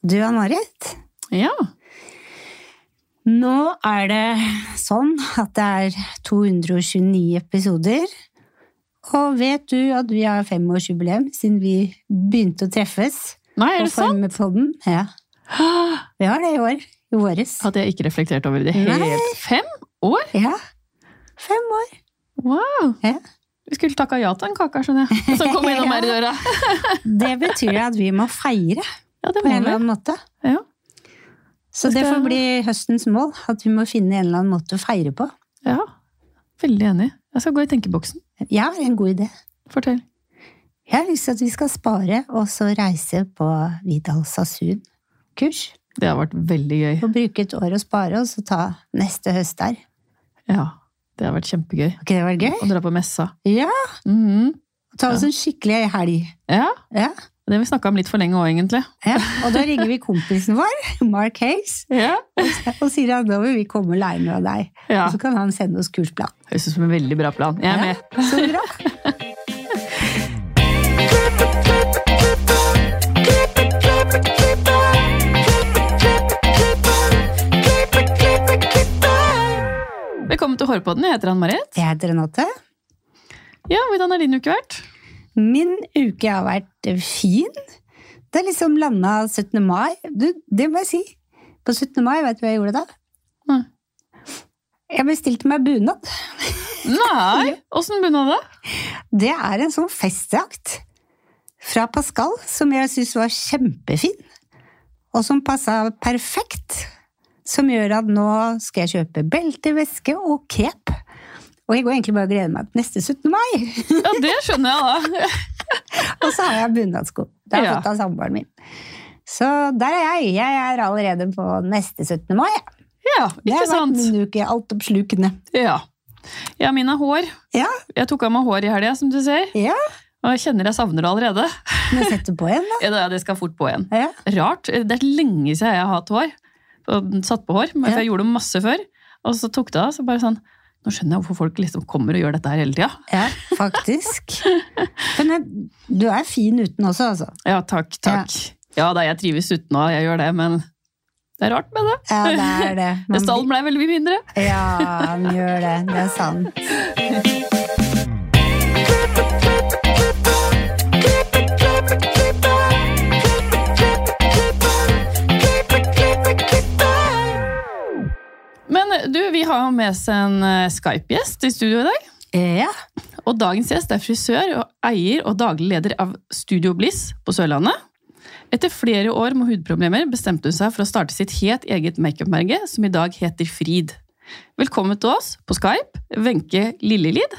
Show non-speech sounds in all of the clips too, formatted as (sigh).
Du, Ann-Marit. Ja. Nå er det sånn at det er 229 episoder. Og vet du at vi har femårsjubileum siden vi begynte å treffes? Nei, er det sant? Podden? Ja. (gasps) Vi har det i år. I våres. Hadde jeg ikke reflektert over det Nei. helt Fem år? Ja. Fem år. Wow! Ja. Vi skulle takka ja til en kake, skjønner jeg. (laughs) Som kom innom her i døra. (laughs) Det betyr at vi må feire Ja, det på en eller annen måte. Ja. Så det får bli høstens mål. At vi må finne en eller annen måte å feire på. ja. Veldig enig. Jeg skal gå i tenkeboksen. Ja, en god idé. Fortell. Jeg har lyst til at vi skal spare og så reise på Vidal Sasun-kurs. Det har vært veldig gøy. Og bruke et år å spare, og så ta neste høst der. Ja. Det har vært kjempegøy. Har det var gøy? Å dra på messa. Ja! Mhm. Ta oss en skikkelig helg. Ja. Ja, Det har vi snakka om litt for lenge òg, egentlig. ja. Og da ringer vi kompisen vår, Mark Hayes, Ja. og sier at nå vil vi komme og lære noe av deg. ja. Og så kan han sende oss kursplan. Høres ut som en veldig bra plan. Jeg er med. Så bra. Velkommen til Hårpodden. Jeg heter Ann-Marit. Jeg heter Renate. Ja, hvordan har din uke vært? Min uke har vært fin. Det er liksom landa 17. mai. Du, det må jeg si. På 17. mai, vet du hva jeg gjorde da? Nei. Jeg bestilte meg bunad. Nei! Åssen bunad, da? Det er en sånn festdrakt fra Pascal som jeg syns var kjempefin. Og som passa perfekt. Som gjør at nå skal jeg kjøpe belteveske og cape. Og jeg går egentlig bare og gleder meg til neste 17. mai. Ja, det skjønner jeg, da. (laughs) Og så har jeg bunadsko. Det har jeg Ja. fått av samboeren min. Så der er jeg. Jeg er allerede på neste 17. mai. Ja, ikke Det ikke har vært sant? min uke altoppslukende. Ja. ja, mine hår. Ja, Jeg tok av meg hår i helga, som du ser. ja. Og jeg kjenner jeg savner det allerede. Men sett det på igjen, da. (laughs) Ja, det skal fort på igjen. Ja. Rart. Det er lenge siden jeg har hatt hår. Satt på hår, for jeg gjorde det masse før. Og så tok det av. så bare sånn, Nå skjønner jeg hvorfor folk liksom kommer og gjør dette her hele tida. ja, faktisk. Men du er fin uten også, altså. Ja, takk, takk. Ja da, jeg trives uten å jeg gjør det, men det er rart med det. Ja, det er det. (laughs) Man Stallen blei veldig mye mindre. Ja, han gjør det. Det er sant. (laughs) du, vi har jo med oss en eh, Skype-gjest i studio i dag. Ja. Og dagens gjest er frisør og eier og daglig leder av Studio Bliss på Sørlandet. Etter flere år med hudproblemer bestemte hun seg for å starte sitt helt eget makeupmerke, som i dag heter Frid. Velkommen til oss på Skype, Wenche Lillelid.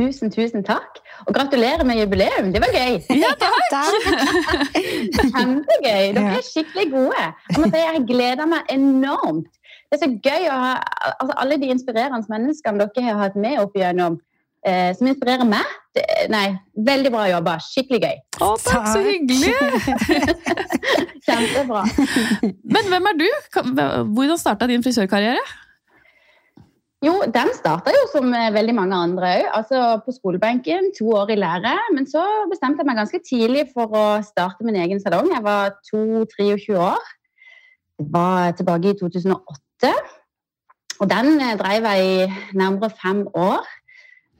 Tusen, tusen takk. Og gratulerer med jubileum. Det var gøy. Ja, takk! Kjempegøy. Dere er skikkelig gode. Jeg si jeg gleder meg enormt. Det er så gøy å ha altså, alle de inspirerende menneskene dere har hatt med opp igjennom, eh, som inspirerer meg. Det, nei, veldig bra jobba. Skikkelig gøy. Å, takk, så hyggelig! (laughs) Kjempebra. Men hvem er du? Hvordan starta din frisørkarriere? Jo, den starta jo som eh, veldig mange andre òg. Altså på skolebenken, to år i lære. Men så bestemte jeg meg ganske tidlig for å starte min egen salong. Jeg var 2-23 år. Det var tilbake i 2008. Og den eh, drev jeg i nærmere fem år.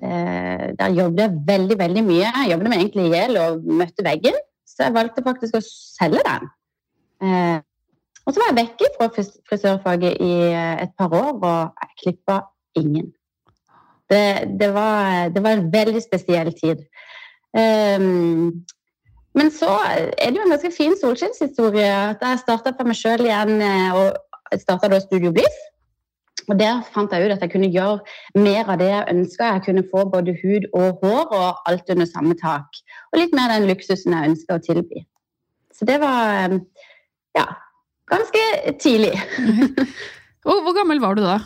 Eh, der jobbet jeg veldig, veldig mye. Jeg jobbet meg egentlig i hjel og møtte veggen. Så jeg valgte faktisk å selge den. Eh, og så var jeg vekke fra frisørfaget i et par år, og jeg klippa ingen. Det, det, var, det var en veldig spesiell tid. Um, men så er det jo en ganske fin solskinnshistorie. at Jeg starta for meg sjøl igjen og starta da Studio Bliss. Og der fant jeg ut at jeg kunne gjøre mer av det jeg ønska. Jeg kunne få både hud og hår og alt under samme tak. Og litt mer den luksusen jeg ønska å tilby. Så det var eh, ja, ganske tidlig. (laughs) Hvor gammel var du da?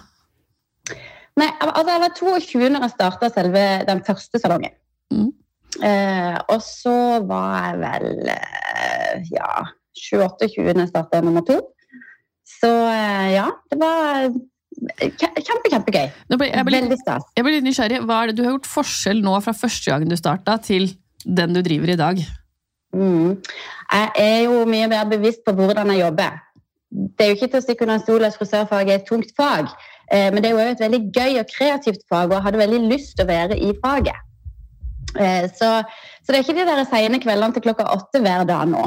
Nei, altså jeg var 22 når jeg starta selve den første salongen. Mm. Eh, og så var jeg vel eh, ja, 27 når jeg starta nummer to. Så eh, ja, det var kjempe, kjempegøy. Veldig stas. jeg blir litt nysgjerrig. Hva er det du har gjort forskjell nå fra første gangen du starta, til den du driver i dag? Mm. Jeg er jo mye mer bevisst på hvordan jeg jobber. Det er jo ikke til å stikke under en stol at frisørfaget er et tungt fag, eh, men det er jo et veldig gøy og kreativt fag, og jeg hadde veldig lyst til å være i faget. Eh, så, så, det er ikke de der sene kveldene til klokka åtte hver dag nå.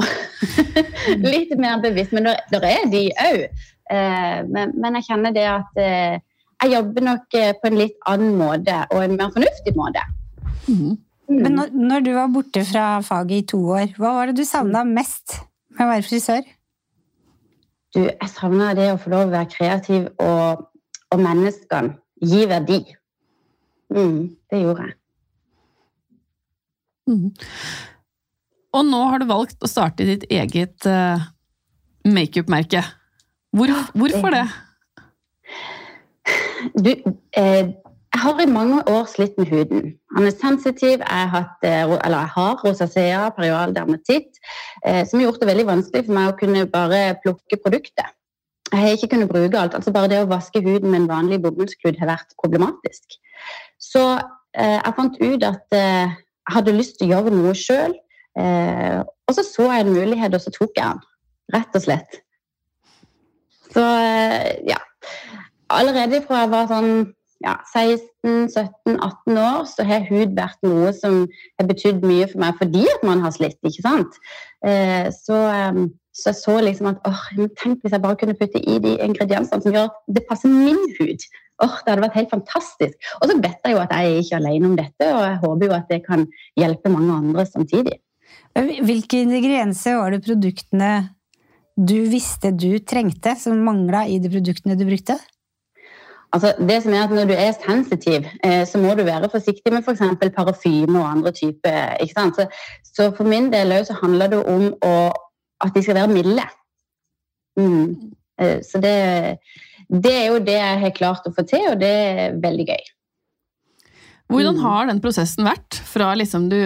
(laughs) Litt mer bevisst, men det er de òg. Eh, men, men, jeg kjenner det at jeg jobber nok på en litt annen måte, og en mer fornuftig måte. Mm. Men når, når, du var borte fra faget i to år, hva var det du savna mest med å være frisør? Du, jeg savna det å få lov å være kreativ og, og menneskene gi verdi. Mm, det gjorde jeg. Mm. Og nå har du valgt å starte ditt eget uh, makeup-merke. Hvor, hvorfor det? Du, eh, jeg har i mange år slitt med huden. Han er sensitiv. Jeg har, eller jeg har rosacea, perial dermatitt, eh, som har gjort det veldig vanskelig for meg å kunne bare plukke produktet. Jeg har ikke kunnet bruke alt. altså Bare det å vaske huden med en vanlig bomullsklud har vært problematisk. Så eh, jeg fant ut at eh, hadde lyst til å gjøre noe sjøl. Eh, og så så jeg en mulighet, og så tok jeg den. Rett og slett. Så eh, ja. Allerede fra jeg var sånn ja, 16-17-18 år så har hud vært noe som har betydd mye for meg fordi at man har slitt. ikke sant? Eh, så, eh, så, jeg så liksom at åh, tenk hvis jeg bare kunne putte i de ingrediensene som gjør at det passer min hud. Åh, Det hadde vært helt fantastisk. Og så vet jeg jo at jeg er ikke alene om dette, og jeg håper jo at det kan hjelpe mange andre samtidig. Hvilke ingredienser var det produktene du visste du trengte, som mangla i de produktene du brukte? Altså, det som er at Når du er sensitiv, eh, så må du være forsiktig med f.eks. parafyme og andre typer. Så, så, for min del så handler det om å, at de skal være milde. Mm. Eh, så det, det, er jo det jeg har klart å få til, og det er veldig gøy. Hvordan mm. har den prosessen vært, fra liksom du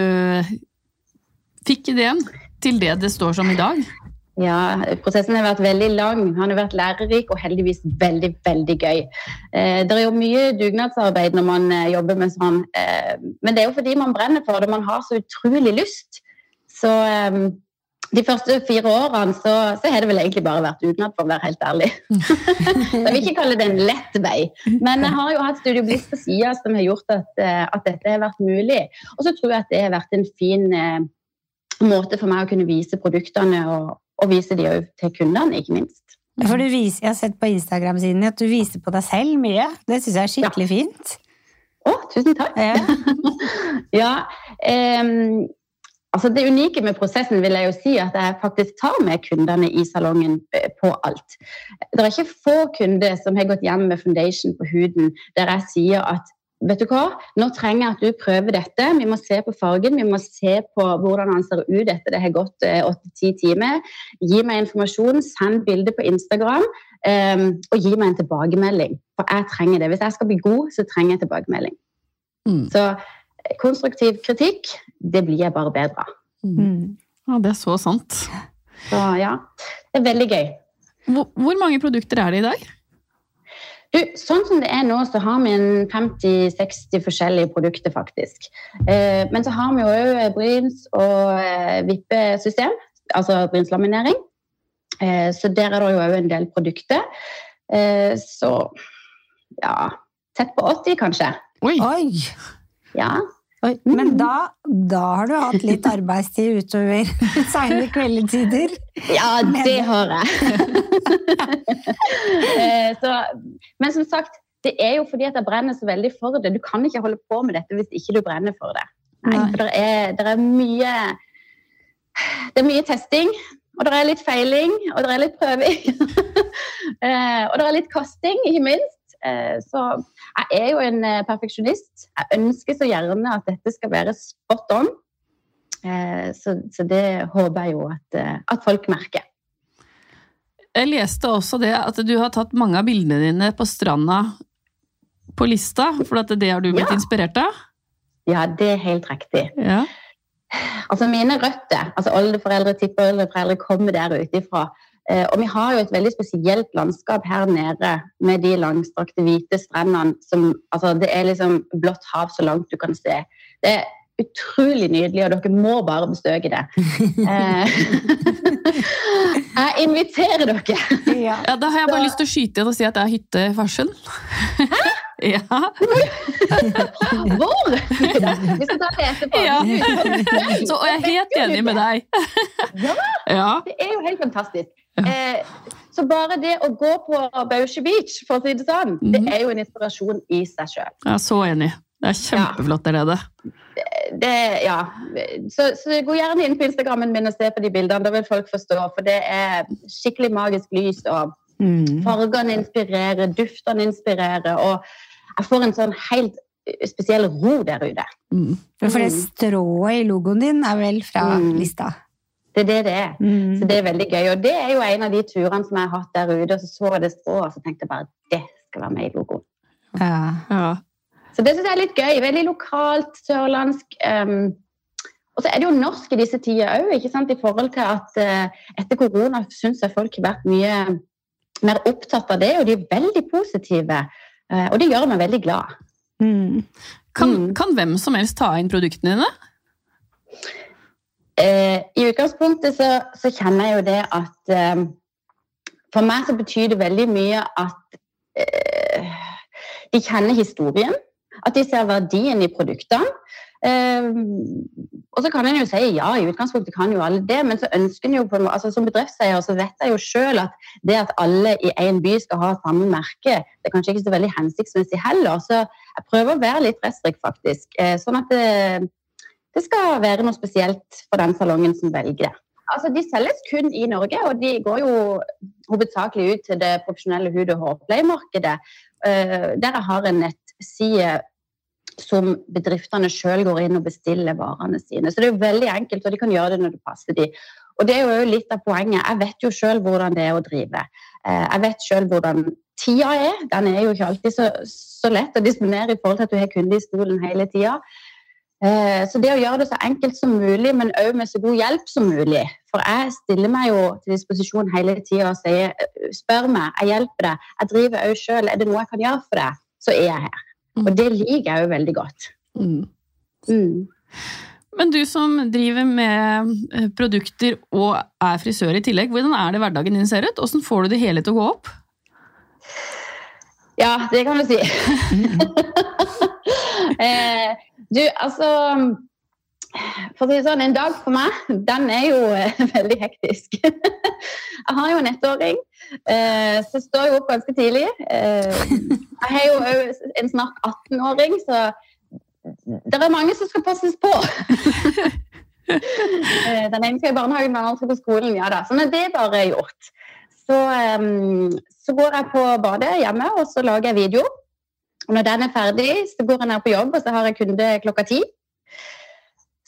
fikk ideen, til det det står som i dag? Ja, prosessen har vært veldig lang. Han har vært lærerik og heldigvis veldig, veldig gøy. Eh, det er jo mye dugnadsarbeid når man eh, jobber med sånn, eh, men det er jo fordi man brenner for det. Man har så utrolig lyst. Så de første fire årene så, så, har det vel egentlig bare vært dugnad, for å være helt ærlig. (laughs) jeg vil ikke kalle det en lett vei, men jeg har jo hatt Studio Bliss på sida som har gjort at, eh, at, dette har vært mulig. Og så tror jeg at det har vært en fin eh, måte for meg å kunne vise produktene og, og vise de òg til kundene, ikke minst. For du viser, Jeg har sett på Instagram-siden at du viser på deg selv mye. Det syns jeg er skikkelig ja. fint. Å, tusen takk. Ja, (laughs) ja um, altså Det unike med prosessen vil jeg jo si at jeg faktisk tar med kundene i salongen eh, på alt. Det er ikke få kunder som har gått hjem med foundation på huden der jeg sier at vet du hva, nå trenger jeg at du prøver dette. Vi må se på fargen, vi må se på hvordan han ser ut etter det har gått eh, åtte-ti timer. Gi meg informasjon, send bilde på Instagram, um, og gi meg en tilbakemelding. For jeg trenger det. Hvis jeg skal bli god, så trenger jeg tilbakemelding. Mm. Så konstruktiv kritikk, det blir jeg bare bedre av. Mm. Ja, det er så sant. Så ja, det er veldig gøy. Hvor, hvor mange produkter er det i dag? Du, sånn som det er nå, så har vi en 50-60 forskjellige produkter, faktisk. Eh, men så har vi jo òg bryns- og eh, vippesystem, altså brynslaminering. Eh, så der er det jo òg en del produkter. Eh, så ja Tett på 80, kanskje. Oi! Oi. Ja. Oi, men mm. da, da, har du hatt litt (laughs) arbeidstid utover (laughs) seine kveldetider? Ja, det har jeg. (laughs) Eh, så, men som sagt, det er jo fordi at jeg brenner så veldig for det. Du kan ikke holde på med dette hvis ikke du brenner for det. Nei, for det er, det er mye Det er mye testing, og det er litt feiling, og det er litt prøving. Eh, og det er litt kasting, ikke minst. Eh, så jeg er jo en eh, perfeksjonist. Jeg ønsker så gjerne at dette skal være spot on. Eh, så, så det håper jeg jo at, at, folk merker. Jeg leste også det at du har tatt mange av bildene dine på stranda på lista, for at det har du blitt ja. inspirert av? Ja, det er helt riktig. Ja. Altså Mine røtter, altså oldeforeldre, tippeoldeforeldre, kommer der ute ifra. Eh, og vi har jo et veldig spesielt landskap her nede med de langstrakte, hvite strendene som altså Det er liksom blått hav så langt du kan se. Det, er utrolig nydelig, og dere må bare besøke det. (laughs) Eh, (laughs) jeg inviterer dere. Ja. Ja, Da har jeg bare lyst til å skyte inn og si at det er hytte i Farsund. (laughs) ja. Hvor? Vi skal ta det etterpå. ja. Så, og jeg er helt enig med deg. Ja. Ja. Det er jo helt fantastisk. Eh, så bare det å gå på Bausje Beach, for å si det sånn, det Mhm. er jo en inspirasjon i seg sjøl. Jeg er så enig. Det er kjempeflott der nede. Det, ja. Så, så gå gjerne inn på Instagrammen min og se på de bildene. Da vil folk forstå. For det er skikkelig magisk lys, og Mm. fargene inspirerer, duftene inspirerer. Og jeg får en sånn helt spesiell ro der ute. Mm. For det strået i logoen din er vel fra Mm. lista? Det er det det er. Mm. Så det er veldig gøy. Og det er jo en av de turene som jeg har hatt der ute. Og så så jeg det strået, og så tenkte jeg bare det skal være med i logoen. Ja. Ja. Så det syns jeg er litt gøy. Veldig lokalt, sørlandsk. Um, og så er det jo norsk i disse tider òg, i forhold til at uh, etter korona syns jeg folk har vært mye mer opptatt av det, og de er veldig positive. Uh, og det gjør meg veldig glad. Mm. Kan, Mm. kan hvem som helst ta inn produktene dine? Eh, I utgangspunktet så, så kjenner jeg jo det at eh, For meg så betyr det veldig mye at eh, de kjenner historien. At de ser verdien i produktene. Eh, og så kan en jo si ja, i utgangspunktet kan jo alle det, men så ønsker en jo på altså Som bedriftseier så vet jeg jo sjøl at det at alle i én by skal ha samme merke, det er kanskje ikke så veldig hensiktsmessig heller. Så jeg prøver å være litt restrikt, faktisk. Eh, sånn at det, det skal være noe spesielt for den salongen som velger det. Altså, De selges kun i Norge, og de går jo hovedsakelig ut til det profesjonelle hud- og hårpleiemarkedet. Uh, der jeg har en nettside som bedriftene sjøl går inn og bestiller varene sine. Så det er jo veldig enkelt, og de kan gjøre det når det passer de. Og det er jo litt av poenget. Jeg vet jo sjøl hvordan det er å drive. Uh, jeg vet sjøl hvordan tida er. Den er jo ikke alltid så, så lett å disponere i forhold til at du har kunde i stolen hele tida. Eh, Så det å gjøre det så enkelt som mulig, men òg med så god hjelp som mulig. For jeg stiller meg jo til disposisjon hele tida og sier spør meg, jeg hjelper deg. Jeg driver òg sjøl, er det noe jeg kan gjøre for deg, så er jeg her. Mm. Og det liker jeg òg veldig godt. Mm. Mm. Men du som driver med eh, produkter og er frisør i tillegg, hvordan er det hverdagen din ser ut? Hvordan får du det hele til å gå opp? Ja, det kan du si. (laughs) (laughs) eh, du, altså For å si det sånn, en dag for meg, den er jo eh, (laughs) veldig hektisk. jeg har jo en ettåring, eh, så står jo opp ganske tidlig. Eh, jeg har jo òg en snart 18-åring, så det er mange som skal passes på. (laughs) Eh, den ene skal i barnehagen, den andre skal på skolen. ja da, Sånn er det bare gjort, så, eh, så går jeg på badet hjemme og så lager jeg video. Og når den er ferdig, så går jeg ned på jobb, og så har jeg kunde klokka ti.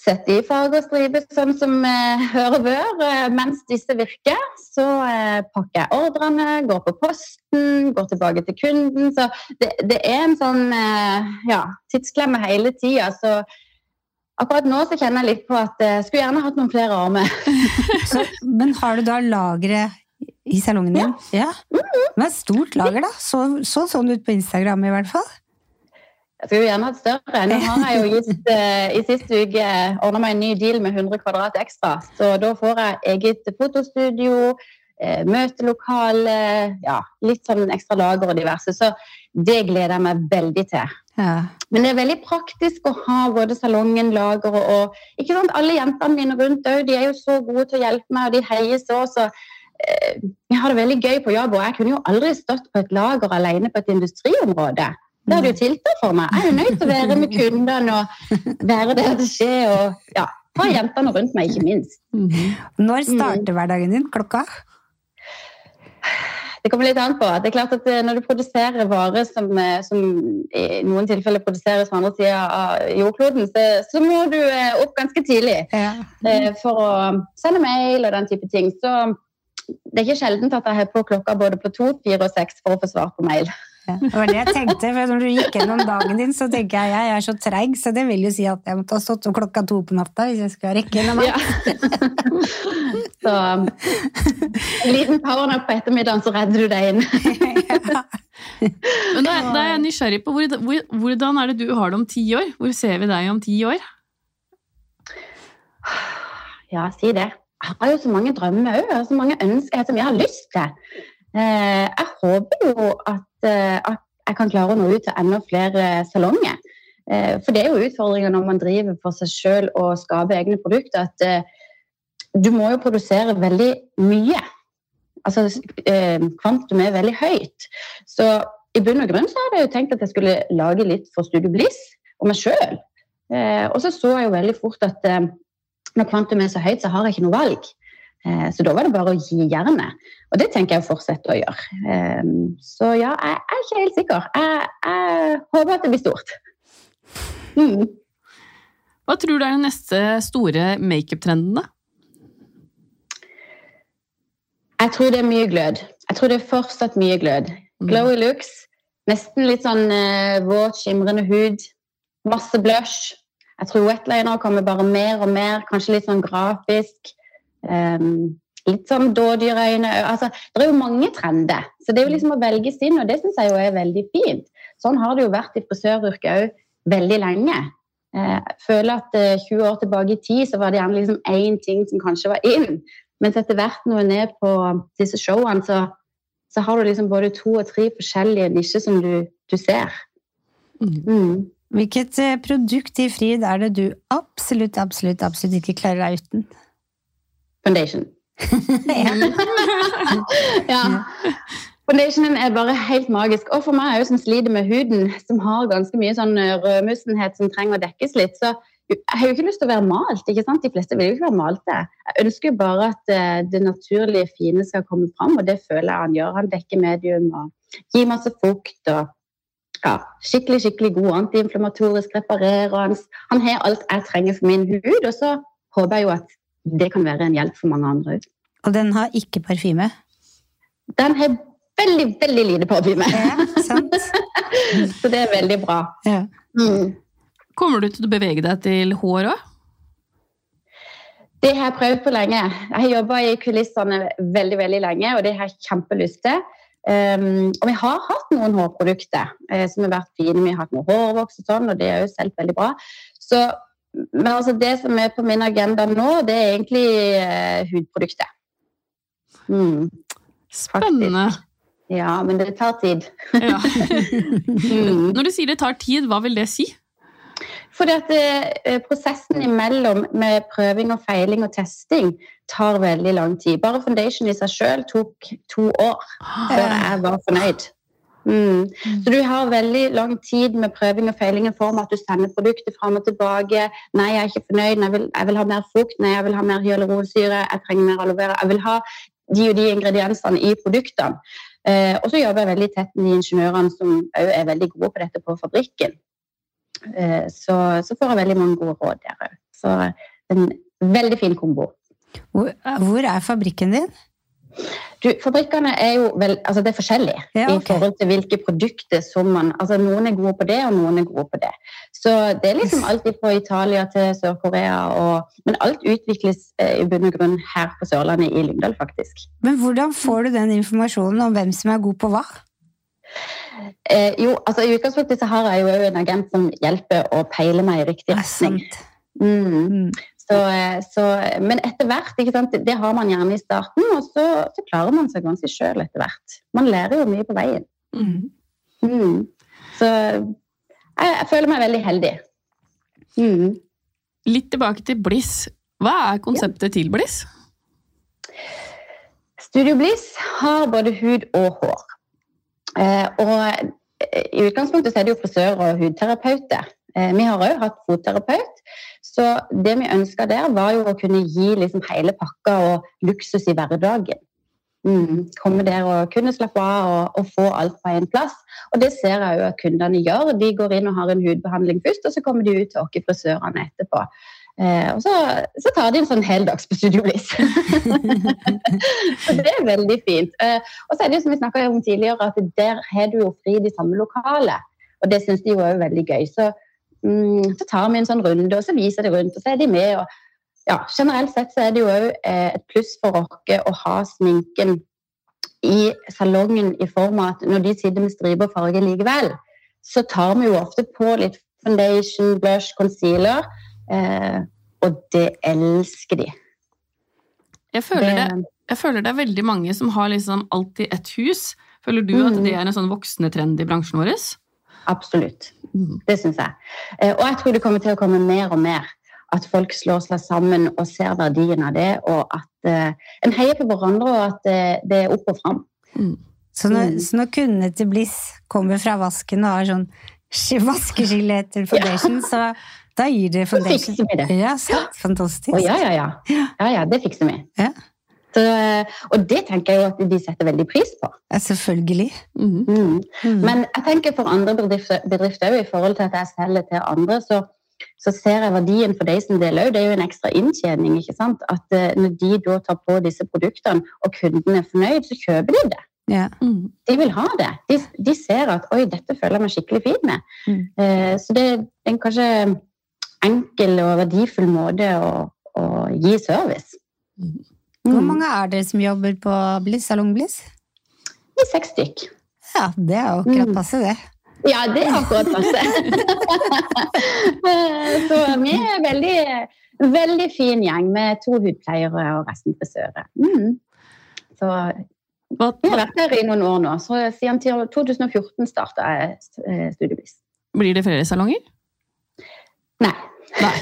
Sett i farg og striper sånn som eh, (laughs) hører bør. Eh, mens disse virker, så eh, pakker jeg ordrene, går på posten, går tilbake til kunden. Så det, det er en sånn eh, ja, tidsklemme hele tida. Så akkurat nå så kjenner jeg litt på at jeg skulle gjerne hatt noen flere armer. (laughs) (laughs) Men har du da lageret i salongen din? Ja. Men stort lager, da. Så, så sånn ut på Instagram i hvert fall. Jeg skulle gjerne hatt større. Nå har jeg jo gitt (laughs) eh, i siste uke ordna meg en ny deal med 100 kvadrat ekstra. Så da får jeg eget fotostudio, eh, møtelokale, ja, litt sånn ekstra lager og diverse. Så det gleder jeg meg veldig til. Ja. Men det er veldig praktisk å ha både salongen, lageret og ikke sant, Alle jentene mine rundt òg, de er jo så gode til å hjelpe meg, og de heier så. så eh, jeg har det veldig gøy på jobb, og jeg kunne jo aldri stått på et lager alene på et industriområde. Det hadde jo tilta for meg. Jeg er jo nødt til å være med kundene og være der det skjer. Og ja, ha jentene rundt meg, ikke minst. Når starter hverdagen din? Klokka? Det kommer litt an på. Det er klart at eh, Når du produserer varer som, eh, som i noen tilfeller produseres på andre sida av jordkloden, så, så må du eh, opp ganske tidlig Ja. eh, for å sende mail og den type ting. Så det er ikke sjelden at jeg har på klokka både på to, fire og seks for å få svar på mail. Ja, det var det jeg tenkte, for når du gikk gjennom dagen din, så tenker jeg jeg er så treig, så det vil jo si at jeg måtte ha stått opp klokka to på natta hvis jeg skulle rekke gjennom alt. Ja. (laughs) så en liten powernap på ettermiddagen, så redder du deg inn. (laughs) Men da, da er jeg nysgjerrig på hvor, hvor, hvordan er det du har det om ti år? Hvor ser vi deg om ti år? Ja, si det. Jeg har jo så mange drømmer òg, og så mange ønsker som jeg har lyst til. Eh, jeg håper jo at, eh, at jeg kan klare å nå ut til enda flere salonger. Eh, for det er jo utfordringer når man driver for seg sjøl og skaper egne produkter, at du må jo produsere veldig mye. Altså kvantum er veldig høyt. Så i bunn og grunn så hadde jeg jo tenkt at jeg skulle lage litt for Studio Bliss og meg sjøl. Og så så jeg jo veldig fort at når kvantumet er så høyt, så har jeg ikke noe valg. Så da var det bare å gi jernet. Og det tenker jeg å fortsette å gjøre. Så ja, jeg er ikke helt sikker. Jeg, jeg håper at det blir stort. Mm. Hva tror du er den neste store makeup-trenden, da? Jeg tror det er mye glød. Jeg tror det er fortsatt mye glød. Mm. Glowy looks. Nesten litt sånn uh, våt, skimrende hud. Masse blush. Jeg tror wetliner kommer bare mer og mer. Kanskje litt sånn grafisk. Um, litt sånn dådyrøyne altså, Det er jo mange trender. Så det er jo liksom å velge sin, og det syns jeg jo er veldig fint. Sånn har det jo vært i frisøryrket òg veldig lenge. Jeg eh, føler at 20 eh, år tilbake i tid så var det gjerne liksom én ting som kanskje var inn. Mens etter hvert når en er på disse showene, så, så, har du liksom både to og tre forskjellige nisjer som du, du ser. Mm. Hvilket eh, produkt i Frid er det du absolutt, absolutt, absolutt ikke klarer deg uten? Foundation. (laughs) ja. Foundationen er bare helt magisk. Og for meg òg som sliter med huden, som har ganske mye sånn eh, rødmussenhet som trenger å dekkes litt, så jeg har jo ikke lyst til å være malt. ikke sant? De fleste vil jo ikke være malte. Jeg ønsker jo bare at eh, det naturlige fine skal komme fram, og det føler jeg han gjør. Han dekker medium og gir masse fukt og ja, skikkelig skikkelig god antiinflamatorisk, reparerende. Han har alt jeg trenger for min hud, og så håper jeg jo at det kan være en hjelp for mange andre òg. Og den har ikke parfyme? Den har veldig, veldig lite parfyme. Ja, (laughs) så det er veldig bra. Ja. Mm. Kommer du til å bevege deg til hår òg? Det har jeg prøvd på lenge. Jeg har jobba i kulissene veldig veldig lenge, og det har jeg kjempelyst til. Um, og vi har hatt noen hårprodukter uh, som har vært fine. Vi har hatt noe hårvoks og sånn, og det er jo selv veldig bra. Så, men altså det som er på min agenda nå, det er egentlig uh, hudprodukter. Mm. Spennende. Ja, men det tar tid. ja. (laughs) (laughs) Mm. Når du sier det tar tid, hva vil det si? Fordi at eh, Prosessen imellom med prøving og feiling og testing tar veldig lang tid. Bare foundation i seg sjøl tok to år før jeg var fornøyd. Mm. mm. Så du har veldig lang tid med prøving og feiling i form av at du sender produktet fram og tilbake. 'Nei, jeg er ikke fornøyd. Jeg vil, jeg vil ha mer fukt. Nei, jeg vil ha mer hyaluronsyre. Jeg trenger mer aloe vera. Jeg vil ha de og de ingrediensene i produktene. Eh, og så jobber jeg veldig tett med de ingeniørene som òg er veldig gode på dette på fabrikken. Eh, så, så, får jeg veldig mange gode råd der òg. Så en veldig fin kombo. Hvor, hvor er fabrikken din? Du, fabrikkene er jo vel, altså det er forskjellig ja, okay. i forhold til hvilke produkter som man altså Noen er gode på det, og noen er gode på det. Så det er liksom alt fra Italia til Sør-Korea. Men alt utvikles eh, i bunn og grunn her på Sørlandet, i Lyngdal, faktisk. Men hvordan får du den informasjonen om hvem som er god på hva? Eh, jo, altså I utgangspunktet så har jeg jo en agent som hjelper å peile meg i riktig retning. Mm. Mm. Så, eh, så, men etter hvert, det har man gjerne i starten, og så, så klarer man seg ganske sjøl etter hvert. Man lærer jo mye på veien. Mm. Mm. Så jeg, jeg, føler meg veldig heldig. Mm. Litt tilbake til Bliss. Hva er konseptet ja. til Bliss? Studio Bliss har både hud og hår. Eh, og eh, i utgangspunktet så er det jo frisører og hudterapeuter. Eh, vi har òg hatt fotterapeut. Så det vi ønska der, var jo å kunne gi liksom hele pakka og luksus i hverdagen. Mm, komme der og kunne slappe av og, og, få alt på én plass. Og det ser jeg jo at kundene gjør. De går inn og har en hudbehandling først, og så kommer de ut til oss frisørene etterpå. Eh, og så, så, tar de en sånn heldags på Studio Bliss. (laughs) så det er veldig fint. Eh, og så er det jo som vi snakka om tidligere, at der har du jo fri de samme lokale. Og det syns de jo er veldig gøy. Så Mm, så tar vi en sånn runde, og så viser de rundt, og så er de med. og ja, Generelt sett så er det jo òg eh, et pluss for oss å ha sminken i salongen i form av at når de sitter med striper og farge likevel, så tar vi jo ofte på litt foundation, blush, concealer. Eh, og det elsker de. Jeg føler, det, jeg føler det er veldig mange som har liksom alltid et hus. Føler du at det er en sånn voksende trend i bransjen vår? Absolutt. Det syns jeg. Eh, Og jeg tror det kommer til å komme mer og mer. At folk slår seg sammen og ser verdien av det, og at eh, en heier på hverandre, og at eh, det er opp og fram. Så når, Mm. så når kundene til Bliss kommer fra vasken og har sånn sk- vaskeskille etter foundation, (laughs) så da gir dere Så foundation. fikser vi det. Ja, sant. Fantastisk. Å ja, ja, ja. Ja, ja, det fikser vi. Ja. Så, eh, og det tenker jeg jo at de setter veldig pris på. Ja, selvfølgelig. Mm. Mm. Mm. Men jeg tenker for andre bedrifter, bedrifter i forhold til at jeg selger til andre, så, så ser jeg verdien for de som deler òg. Det er jo en ekstra inntjening. ikke sant? At eh, når de da tar på disse produktene, og kunden er fornøyd, så kjøper de det. Ja. Mhm. De vil ha det. De, de ser at 'oi, dette føler jeg meg skikkelig fin med'. Mm. Eh, så det er en kanskje enkel og verdifull måte å, å gi service. Hvor Mm. mange er dere som jobber på Bliss, Salong Bliss? Vi er seks stykk. Ja, det er jo akkurat Mm. passe, det. Ja, det er akkurat passe. Eh, (laughs) så vi er en veldig, veldig fin gjeng med to hudpleiere og resten frisører. Mm. Så vi har vært her i noen år nå. Så siden 2014 starta jeg Studiebliss. Blir det flere salonger? Nei. Nei.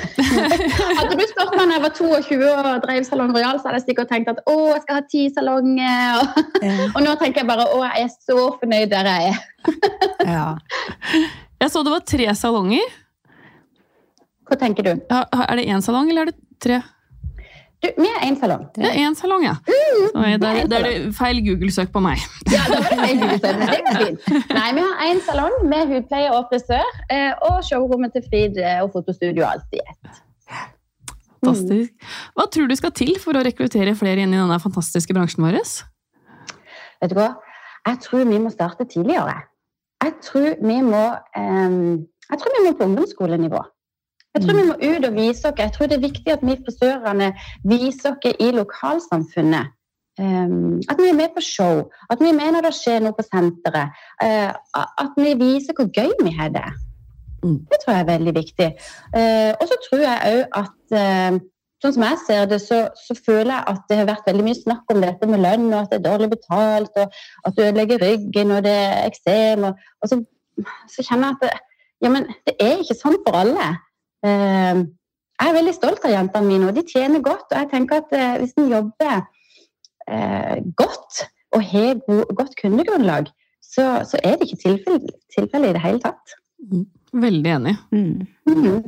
(laughs) Hadde du spurt meg da jeg var 22 og drev Salong Royal, så hadde jeg sikkert tenkt at å, jeg skal ha ti salonger. Og, Ja. (laughs) og nå tenker jeg bare å, jeg er så fornøyd der jeg er. (laughs) Ja. Jeg så det var tre salonger. Hva tenker du? Ja, Er det én salong, eller er det tre? Vi er én salong. Det er én salong, ja. Mm, Da er, det feil Google-søk på meg. Ja, det var feil Google-søk, men det går fint. Nei, vi har én salong med hudpleie og frisør, eh, og showrommet til Frid eh, og fotostudio alltid i ett. Fantastisk. Hva tror du skal til for å rekruttere flere inn i denne fantastiske bransjen vår? Vet du hva? Jeg tror vi må starte tidligere. Jeg tror vi må, eh, jeg tror vi må på ungdomsskolenivå. Jeg tror vi må ut og vise oss. Jeg tror det er viktig at vi frisørene viser oss i lokalsamfunnet. eh, at vi er med på show, at vi er med når det skjer noe på senteret. eh, at vi viser hvor gøy vi har det. Mm. Det tror jeg er veldig viktig. Eh, og så tror jeg òg at eh, Sånn som jeg ser det, så, så føler jeg at det har vært veldig mye snakk om dette med lønn, og at det er dårlig betalt, og at du ødelegger ryggen, og det er eksem. Og, og så, så kjenner jeg at det, ja, men det er ikke sånn for alle. Eh, jeg er veldig stolt av jentene mine, og de tjener godt. Og jeg tenker at eh, hvis en jobber eh, godt og har god, godt kundegrunnlag, så, så er det ikke tilfelle, tilfelle i det hele tatt. Veldig enig. Mm. Mm.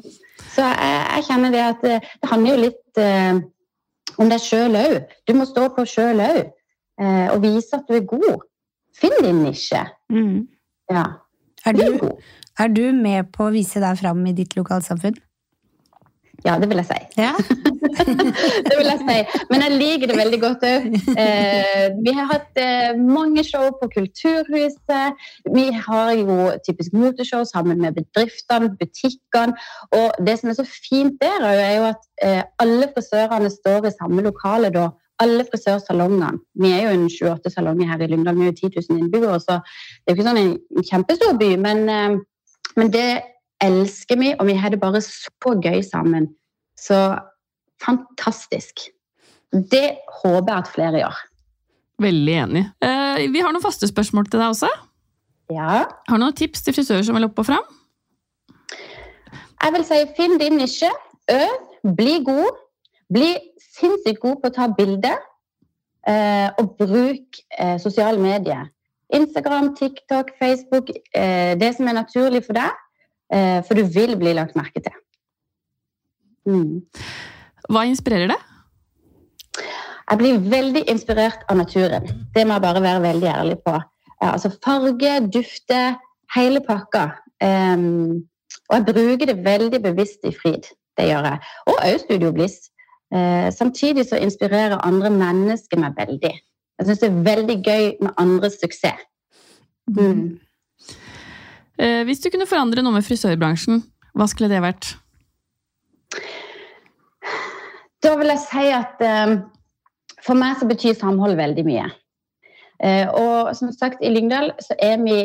Så jeg, jeg kjenner det at det, det handler jo litt eh, om deg sjøl òg. Du må stå på sjøl òg, eh, og vise at du er god. Finn din nisje. Mm. Ja, Er, du, er du med på å vise deg fram i ditt lokalsamfunn? Ja, det vil jeg si. Ja. (laughs) det vil jeg si. Men jeg liker det veldig godt òg. Eh, vi har hatt eh, mange show på Kulturhuset. Vi har jo typisk moteshow sammen med bedriftene, butikkene. Og det som er så fint der, er jo- at eh, alle frisørene står i samme lokale da. Alle frisørsalongene. Vi er jo en 28 salonger her i Lyngdal, vi er jo 10 000 innbyggere, så det er jo ikke sånn en kjempestor by. Men, eh, men det elsker vi, og vi har det bare så gøy sammen. Så fantastisk. Det håper jeg at flere gjør. Veldig enig. Eh, vi har noen faste spørsmål til deg også. Ja. Har du noen tips til frisører som vil opp og fram? Jeg vil si finn din nisje. Øv. Bli god. Bli sinnssykt god på å ta bilder. Eh, og bruk eh, sosiale medier. Instagram, TikTok, Facebook. Eh, det som er naturlig for deg. Eh, for du vil bli lagt merke til. Mm. Hva inspirerer deg? Jeg blir veldig inspirert av naturen. Det må jeg bare være veldig ærlig på. Altså farge, dufte, hele pakka. Um, og jeg bruker det veldig bevisst i frid. Det gjør jeg. Og òg Studio Bliss. Uh, samtidig så inspirerer andre mennesker meg veldig. Jeg syns det er veldig gøy med andres suksess. Mm. Eh, hvis du kunne forandre noe med frisørbransjen, hva skulle det vært? Da vil jeg si at eh, for meg så betyr samhold veldig mye. Eh, og som sagt, i Lyngdal så er vi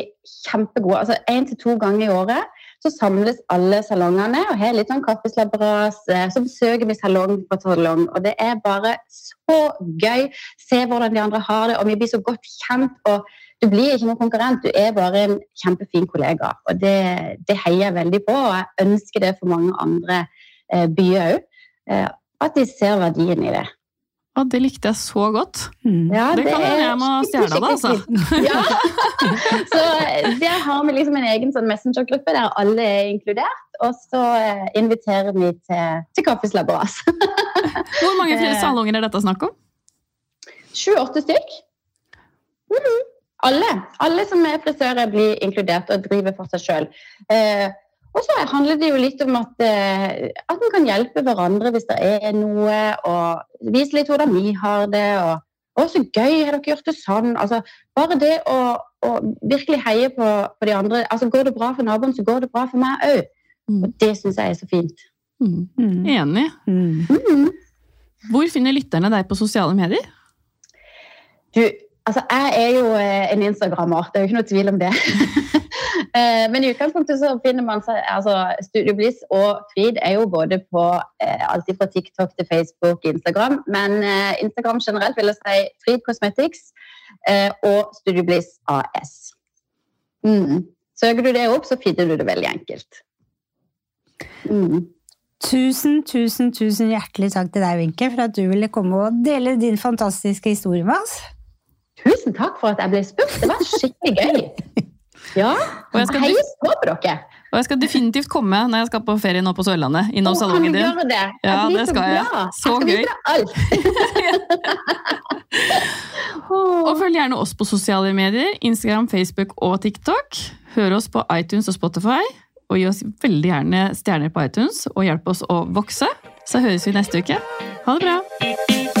kjempegode. Altså én til to ganger i året så samles alle salongene og har litt sånn kaffeslabberas. Så besøker vi salong på salong, og det er bare så gøy. Se hvordan de andre har det, og vi blir så godt kjent. og du blir ikke noen konkurrent, du er bare en kjempefin kollega. Og det, det heier jeg veldig på, og jeg ønsker det for mange andre eh, byer òg. Eh, at de ser verdien i det. Og det likte jeg så godt. Mm. Ja, Det kan er hende jeg må stjele det, altså. Ja. Så der har vi liksom en egen sånn messengergruppe der alle er inkludert. Og så eh, inviterer vi til, til kaffeslabberas. Hvor mange (laughs) flere salonger er dette snakk om? Sju-åtte stykk. Mhm. Alle. Alle som er frisører, blir inkludert og driver for seg sjøl. Eh, og så handler det jo litt om at, eh, at en kan hjelpe hverandre hvis det er noe, og vise litt hvordan vi har det. og å, så gøy, har dere gjort det sånn? Altså, bare det å, å virkelig heie på, på de andre. altså Går det bra for naboen, så går det bra for meg òg. Mm. Og det syns jeg er så fint. Mm. Mm. Enig. Mm. Mhm. Hvor finner lytterne deg på sosiale medier? Du, altså jeg er jo eh, en instagrammer, det er jo ikke noe tvil om det. (laughs) Eh, Men i utgangspunktet så finner man seg altså Studio Bliss og Frid er jo både på eh, alt fra TikTok til Facebook, Instagram. Men Instagram generelt vil jeg si Frid Cosmetics og Studio Bliss AS. Mm. Søker du det opp, så finner du det veldig enkelt. Mm. Tusen, tusen, tusen hjertelig takk til deg, Wenche, for at du ville komme og dele din fantastiske historie med oss. Tusen takk for at jeg ble spurt. Det var skikkelig gøy. (laughs) Ja, Og jeg skal, Heis på dere! og jeg skal definitivt komme når jeg skal på ferie nå på Sørlandet. Innom kan salongen din. gjøre det? Ja, det skal jeg. Så jeg skal gøy. (laughs) Og følg gjerne oss på sosiale medier, Instagram, Facebook og TikTok. Hør oss på iTunes og Spotify, og gi oss veldig gjerne stjerner på iTunes, og hjelp oss å vokse. Så høres vi neste uke. Ha det bra!